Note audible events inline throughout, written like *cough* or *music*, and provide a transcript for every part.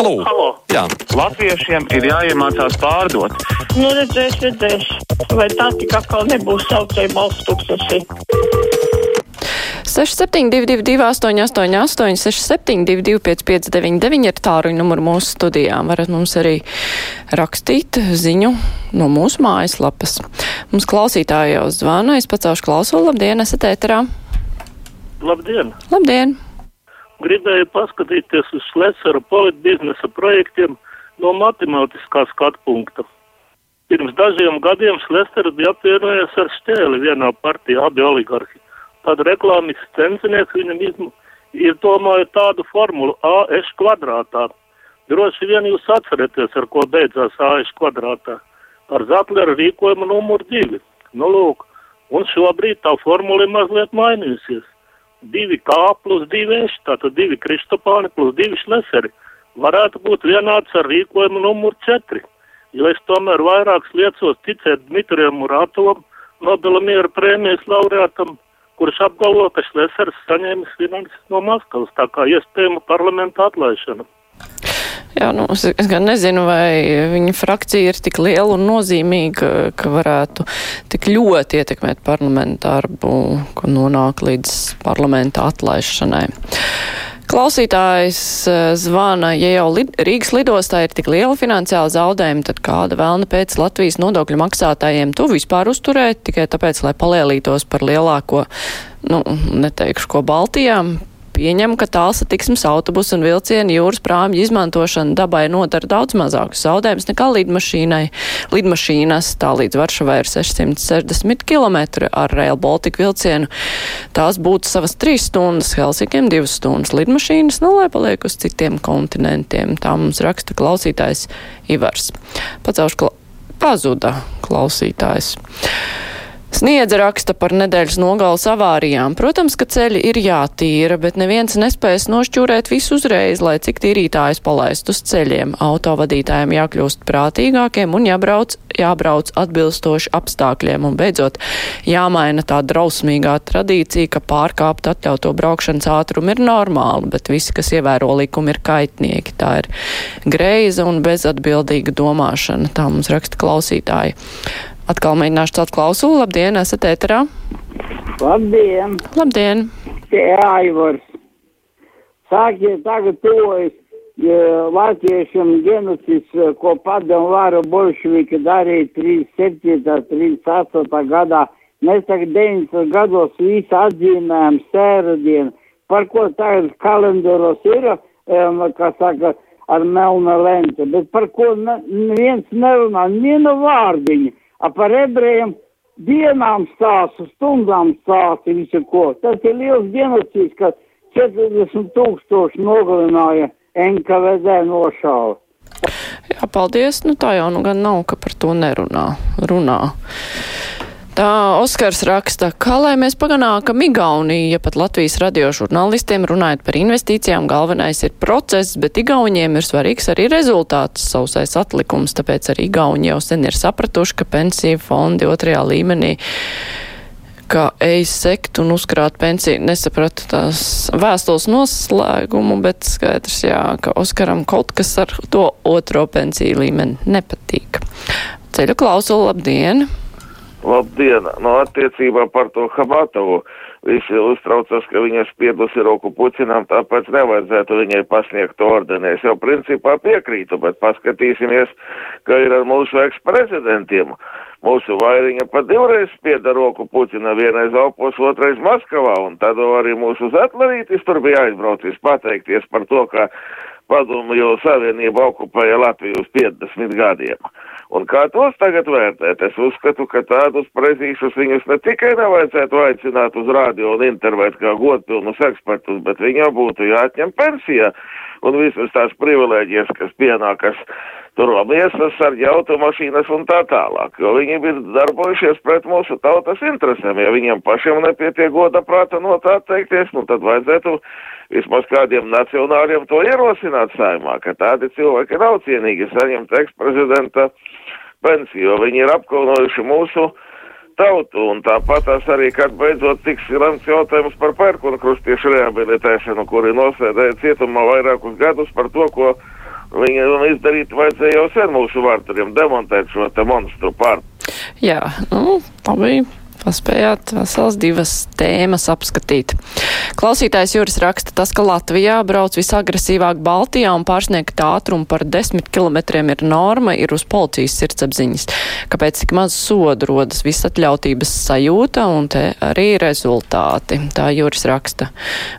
Halo! Halo. Jā. Latviešiem ir jāiemācās pārdot. Nu, redzēs, redzēs. Vai tā tik atkal nebūs saucēja balsts tūkstoši? 6722, 888, 672, 559, ir tāruņa numuru mūsu studijām. Varat mums arī rakstīt ziņu no mūsu mājaslapas. Mums klausītāji jau zvana, es pacaušu klausulu. Labdien, esat ēterā! Labdien! Labdien! Gribēju paskatīties uz Slesera politbiznesa projektiem no matemātiskā skatu punkta. Pirms dažiem gadiem Slesers bija apvienojies ar Stēli vienā partijā, abi oligarhi. Tad reklāmas centinieks viņam domāju tādu formulu AS kvadrātā. Droši vien jūs atceraties, ar ko beidzās AS kvadrātā. Ar Zatlera rīkojumu numur divi. Nu, lūk, un šobrīd tā formula ir mazliet mainījusies. 2K plus 2Š, tātad 2 Kristopāni plus 2 Šleseri, varētu būt vienāds ar rīkojumu numur 4. Jo es tomēr vairākas liecos ticēt Dmitrijam Muratovam, Nobela miera prēmijas laureātam, kurš apgalvo, ka Šlesers saņēmis finanses no Maskavas, tā kā iespējama parlamenta atlaišana. Jā, nu, es, es gan nezinu, vai viņa frakcija ir tik liela un nozīmīga, ka varētu tik ļoti ietekmēt parlamentu darbu, ka nonāk līdz parlamenta atlaišanai. Klausītājs zvana, ja jau lid, Rīgas lidostā ir tik liela finansiāla zaudējuma, tad kāda vēlna pēc Latvijas nodokļu maksātājiem to vispār uzturēt tikai tāpēc, lai palielītos par lielāko, nu, neteikšu, ko Baltijām, pieņem, ka tālsatiksmes autobusu un vilcienu jūras prāmju izmantošana dabai nodara daudz mazākus zaudējumus nekā lidmašīnai. Lidmašīnas tā līdz Varšavai ir 660 km ar Rail Baltica vilcienu. Tās būtu savas 3 stundas, Helsinkiem 2 stundas lidmašīnas, nu lai paliek uz citiem kontinentiem. Tā mums raksta klausītājs Ivars. Pacaušu kla pazuda klausītājs. Sniedza raksta par nedēļas nogalas avārijām. Protams, ka ceļi ir jātīra, bet neviens nespēs nošķūrēt visu uzreiz, lai cik tīrītājs palaist uz ceļiem. Autovadītājiem jākļūst prātīgākiem un jābrauc, jābrauc atbilstoši apstākļiem. Un beidzot, jāmaina tā drausmīgā tradīcija, ka pārkāpt atļauto braukšanas ātrumu ir normāli, bet visi, kas ievēro likumu, ir kaitnieki. Tā ir greiza un bezatbildīga domāšana. Tā mums raksta klausītāji. Atkal mēģināšu celt klausulu. Labdien, esat ēterā. Labdien! Labdien! Tie Aivars. Sākiet tagad tuvojas ja latviešiem genocīds, ko padomu varu bolševiki darīja 37. 38. gadā. Mēs tagad 90 gados visu atzīmējam sēradienu. Par ko tagad kalendāros ir, um, kā saka, ar melna lente, bet par ko ne, neviens nerunā, viena vārdiņa par ebrejiem dienām stāsta, stundām stāsta visu ko. Tas ir liels genocīds, ka 40 tūkstoši nogalināja NKVD nošāva. Jā, paldies. Nu tā jau nu gan nav, ka par to nerunā. Runā. Tā Oskars raksta, kā lai mēs paganākam Igauniju, ja pat Latvijas radio žurnālistiem runājot par investīcijām, galvenais ir process, bet Igauniem ir svarīgs arī rezultāts, sausais atlikums, tāpēc arī Igauni jau sen ir sapratuši, ka pensiju fondi otrajā līmenī ka ej sekt un uzkrāt pensiju. Nesapratu tās vēstules noslēgumu, bet skaidrs, jā, ka Oskaram kaut kas ar to otro pensiju līmeni nepatīk. Ceļu klausulu, labdien! Labdien! No attiecībā par to Hamatovu. Visi uztraucas, ka viņa spiedusi roku pucinām, tāpēc nevajadzētu viņai pasniegt ordeni. Es jau principā piekrītu, bet paskatīsimies, ka ir ar mūsu eksprezidentiem. Mūsu vairiņa pat divreiz spieda roku pucina, vienreiz Alpos, otrais Maskavā, un tad arī mūsu Zetlerītis tur bija aizbraucis pateikties par to, ka padomju savienība okupēja Latviju uz 50 gadiem. Un kā tos tagad vērtēt? Es uzskatu, ka tādus prezīšus viņus ne tikai nevajadzētu aicināt uz rādio un intervēt kā godpilnus ekspertus, bet viņam būtu jāatņem pensija un visas tās privilēģijas, kas pienākas tur miesas, sarģi automašīnas un tā tālāk, jo viņi ir darbojušies pret mūsu tautas interesēm. Ja viņiem pašiem nepietiek goda prāta no tā atteikties, nu tad vajadzētu vismaz kādiem nacionāļiem to ierosināt saimā, ka tādi cilvēki nav cienīgi saņemt eksprezidenta pensiju, jo viņi ir apkaunojuši mūsu tautu, un tāpat tās arī, kad beidzot tiks lemts jautājums par pērkona krustiešu rehabilitēšanu, kuri nosēdēja cietumā vairākus gadus par to, ko Viņu izdarīt vajadzēja jau sen mūsu vārtariem demontēt šo te monstru pār. Jā, nu, labi. Paspējāt vesels divas tēmas apskatīt. Klausītājs Juris raksta, tas, ka Latvijā brauc visagresīvāk Baltijā un pārsniegt ātrumu par 10 km ir norma, ir uz policijas sirdsapziņas. Kāpēc tik maz sodu rodas visatļautības sajūta un te arī rezultāti? Tā Juris raksta.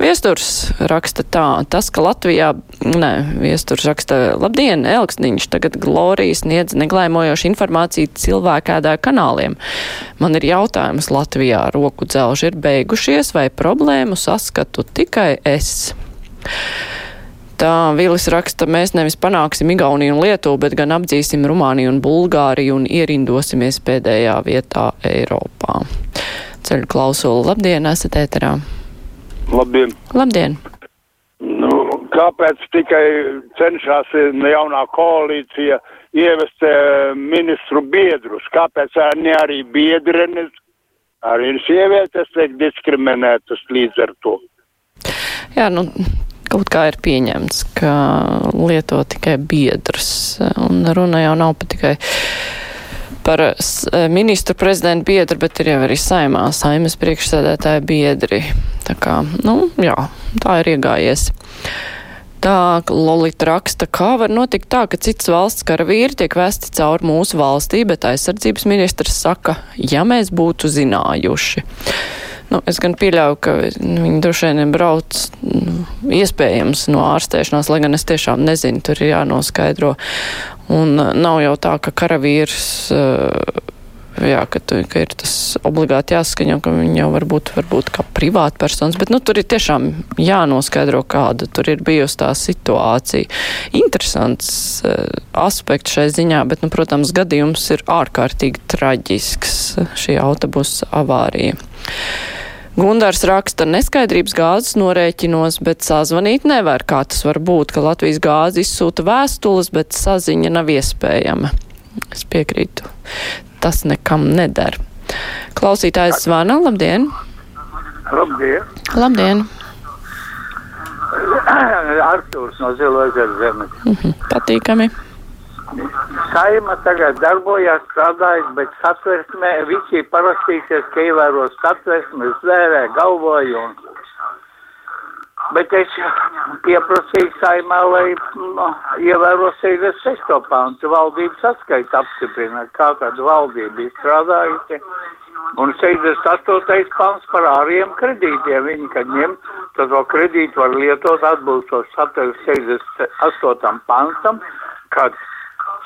Viesturs raksta tā, tas, ka Latvijā, nē, viesturs raksta, labdien, Elksniņš tagad Glorijas sniedz neglēmojošu informāciju cilvēkēdā kanāliem. Man ir jautājums jautājums Latvijā roku dzelži ir beigušies vai problēmu saskatu tikai es. Tā Vīlis raksta, mēs nevis panāksim Igauniju un Lietuvu, bet gan apdzīsim Rumāniju un Bulgāriju un ierindosimies pēdējā vietā Eiropā. Ceļu klausulu, labdien, esat ēterā. Labdien! Labdien! Nu, kāpēc tikai cenšas jaunā koalīcija ievest ministru biedrus? Kāpēc ne arī biedrenes Arī sievietes tiek diskriminētas līdz ar to. Jā, nu, kaut kā ir pieņemts, ka lieto tikai biedrs, un runa jau nav pat tikai par ministru prezidentu biedru, bet ir jau arī saimā, saimas priekšsēdētāja biedri. Tā kā, nu, jā, tā ir iegājies. Tā Lolita raksta, kā var notikt tā, ka cits valsts karavīri tiek vēsti cauri mūsu valstī, bet aizsardzības ministrs saka, ja mēs būtu zinājuši. Nu, es gan pieļauju, ka nu, viņi droši vien brauc nu, iespējams no ārstēšanās, lai gan es tiešām nezinu, tur ir jānoskaidro. Un nav jau tā, ka karavīrs. Uh, jā, ka, tu, ka ir tas obligāti jāskaņo, ka viņi jau varbūt, varbūt kā privāta personas, bet nu, tur ir tiešām jānoskaidro, kāda tur ir bijusi tā situācija. Interesants uh, aspekts šai ziņā, bet, nu, protams, gadījums ir ārkārtīgi traģisks šī autobusa avārija. Gundārs raksta neskaidrības gāzes norēķinos, bet sazvanīt nevar. Kā tas var būt, ka Latvijas gāze izsūta vēstules, bet saziņa nav iespējama? Es piekrītu tas nekam neder. Klausītājs zvana, labdien! Labdien! Labdien! *clears throat* Artūrs no Zilo ezeru zemes. Mm -hmm, patīkami. Saima tagad darbojas, strādājas, bet satversmē visi parastīsies, ka ievēros satversmes, zvērē, galvoju un Bet es pieprasīju saimā, lai no, ievēro 66. pantu valdības atskaita apstiprina, kā tad valdība ir strādājusi. Un 68. pants par āriem kredītiem. Viņi, kad ņem, tad to kredītu var lietot atbilstoši 68. pantam, kad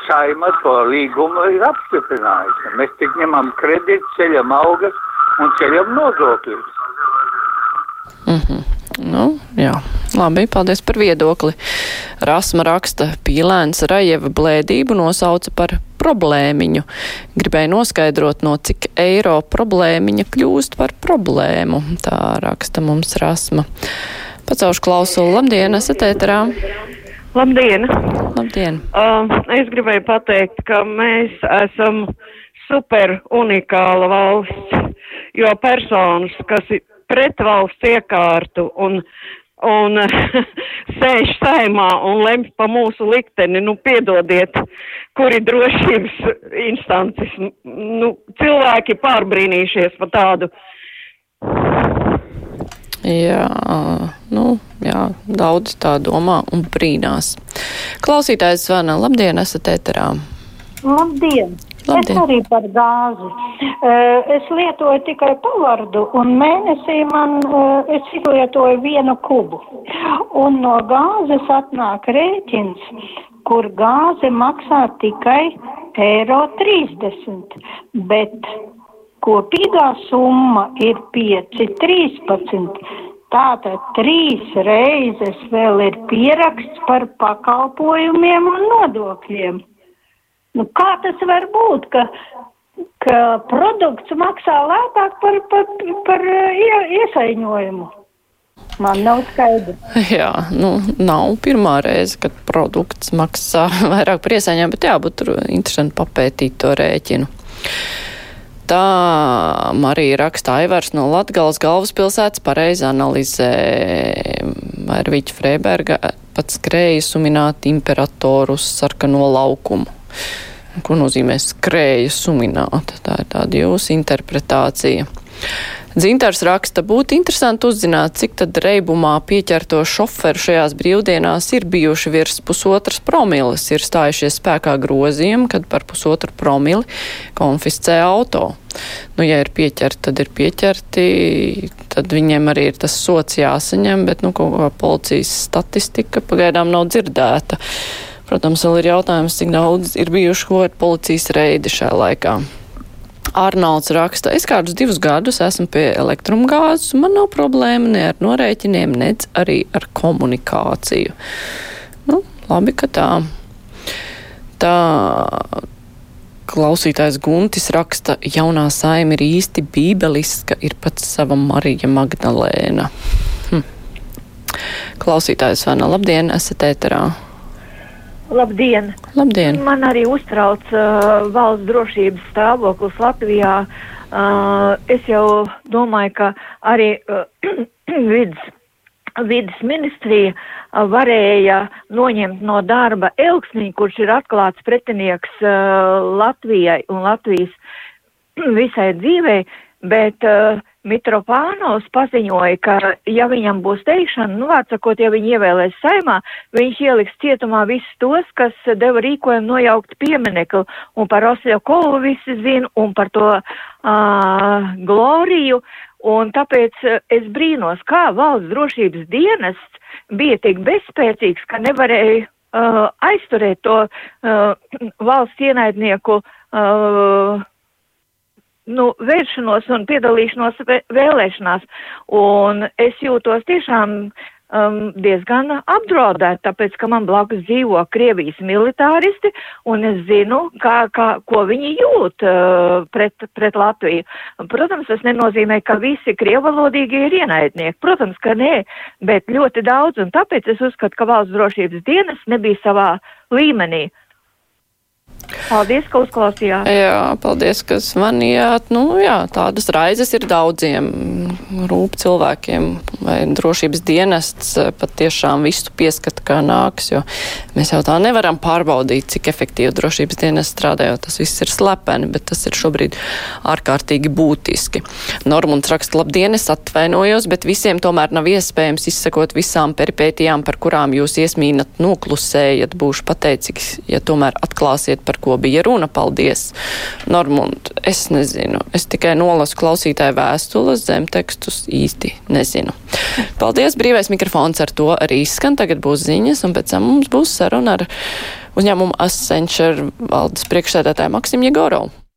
saima to līgumu ir apstiprinājusi. Mēs tik ņemam kredītu, ceļam algas un ceļam nodokļus. Mm -hmm. Nu, jā, labi, paldies par viedokli. Rasma raksta, pīlēns Rajeva blēdību nosauca par problēmiņu. Gribēju noskaidrot, no cik eiro problēmiņa kļūst par problēmu. Tā raksta mums Rasma. Pacaušu klausulu. Labdien, esat ēterā. Labdien! Labdien! Uh, es gribēju pateikt, ka mēs esam super unikāla valsts, jo personas, kas pret valsts iekārtu un, un *laughs* sēž saimā un lemj pa mūsu likteni, nu piedodiet, kuri drošības instances, nu cilvēki pārbrīnījušies par tādu. Jā, nu, jā, daudz tā domā un brīnās. Klausītājs zvana, labdien, esat ēterā. Labdien! Labdien. Es arī par gāzi. Uh, es lietoju tikai pavardu, un mēnesī man uh, es izlietoju vienu kubu. Un no gāzes atnāk rēķins, kur gāze maksā tikai eiro 30, bet kopīgā summa ir 5,13. Tātad trīs reizes vēl ir pieraksts par pakalpojumiem un nodokļiem. Nu, kā tas var būt, ka, ka produkts maksā lētāk par, par, par ie, iesaiņojumu? Man nav skaidrs. *laughs* Jā, nu, nav pirmā reize, kad produkts maksā *laughs* vairāk par iesaiņojumu, bet jābūt tur interesanti papētīt to rēķinu. Tā Marija raksta Aivars no Latgales galvaspilsētas pareizi analizē Mērviķa Freiberga pat skrēja sumināt imperatoru uz sarkano laukumu. Ko nozīmē skrēja sumināt? Tā ir tāda jūsu interpretācija. Dzintars raksta, būtu interesanti uzzināt, cik tad reibumā pieķerto šoferu šajās brīvdienās ir bijuši virs pusotras promiles, ir stājušies spēkā grozījumi, kad par pusotru promili konfiscē auto. Nu, ja ir pieķerti, tad ir pieķerti, tad viņiem arī ir tas sots jāsaņem, bet, nu, kaut kā policijas statistika pagaidām nav dzirdēta. Protams, vēl ir jautājums, cik daudz ir bijuši kādi policijas reidi šajā laikā. Arnolds raksta, es kādus divus gadus esmu pie elektrumgāzes, un man nav problēma ne ar norēķiniem, ne arī ar komunikāciju. Nu, labi, ka tā. Tā klausītājs Guntis raksta, jaunā saima ir īsti bībeliska, ir pats sava Marija Magdalēna. Hm. Klausītājs Vana, labdien, esat ēterā. Labdien! Labdien! Man arī uztrauc uh, valsts drošības stāvoklis Latvijā. Uh, es jau domāju, ka arī uh, *clears throat* vidas, vidas ministrija uh, varēja noņemt no darba Elksnī, kurš ir atklāts pretinieks uh, Latvijai un Latvijas *clears throat* visai dzīvei, bet uh, Mitropānos paziņoja, ka, ja viņam būs teikšana, nu, vārdsakot, ja viņi ievēlēs saimā, viņš ieliks cietumā visus tos, kas deva rīkojumu nojaukt pieminekli, un par Osļakovu visi zina, un par to uh, Gloriju, un tāpēc es brīnos, kā valsts drošības dienests bija tik bezspēcīgs, ka nevarēja uh, aizturēt to uh, valsts ienaidnieku uh, nu, vēršanos un piedalīšanos vēlēšanās. Un es jūtos tiešām um, diezgan apdraudēta, tāpēc, ka man blakus dzīvo Krievijas militāristi, un es zinu, kā, kā, ko viņi jūt uh, pret, pret Latviju. Protams, tas nenozīmē, ka visi krievalodīgi ir ienaidnieki. Protams, ka nē, bet ļoti daudz, un tāpēc es uzskatu, ka valsts drošības dienas nebija savā līmenī. Paldies, ka uzklausījāt. Jā, paldies, ka zvanījāt. Nu, jā, tādas raizes ir daudziem rūp cilvēkiem, vai drošības dienests pat tiešām visu pieskata, kā nāks, mēs jau tā nevaram pārbaudīt, cik efektīvi drošības dienests strādā, jo tas viss ir slepeni, bet tas ir šobrīd ārkārtīgi būtiski. Normunds raksta, labdien, es atvainojos, bet visiem tomēr nav iespējams izsakot visām peripētijām, par kurām jūs iesmīnat noklusējat. Būšu pateicīgs, ja tomēr atklāsiet, par ko bija runa. Paldies, Normund. Es nezinu. Es tikai nolasu klausītāju vēstules, zemtekstus īsti nezinu. Paldies, brīvais mikrofons ar to arī izskan. Tagad būs ziņas, un pēc tam mums būs saruna ar uzņēmumu Ascenture valdes priekšsēdētāju Maksimu Jegorovu.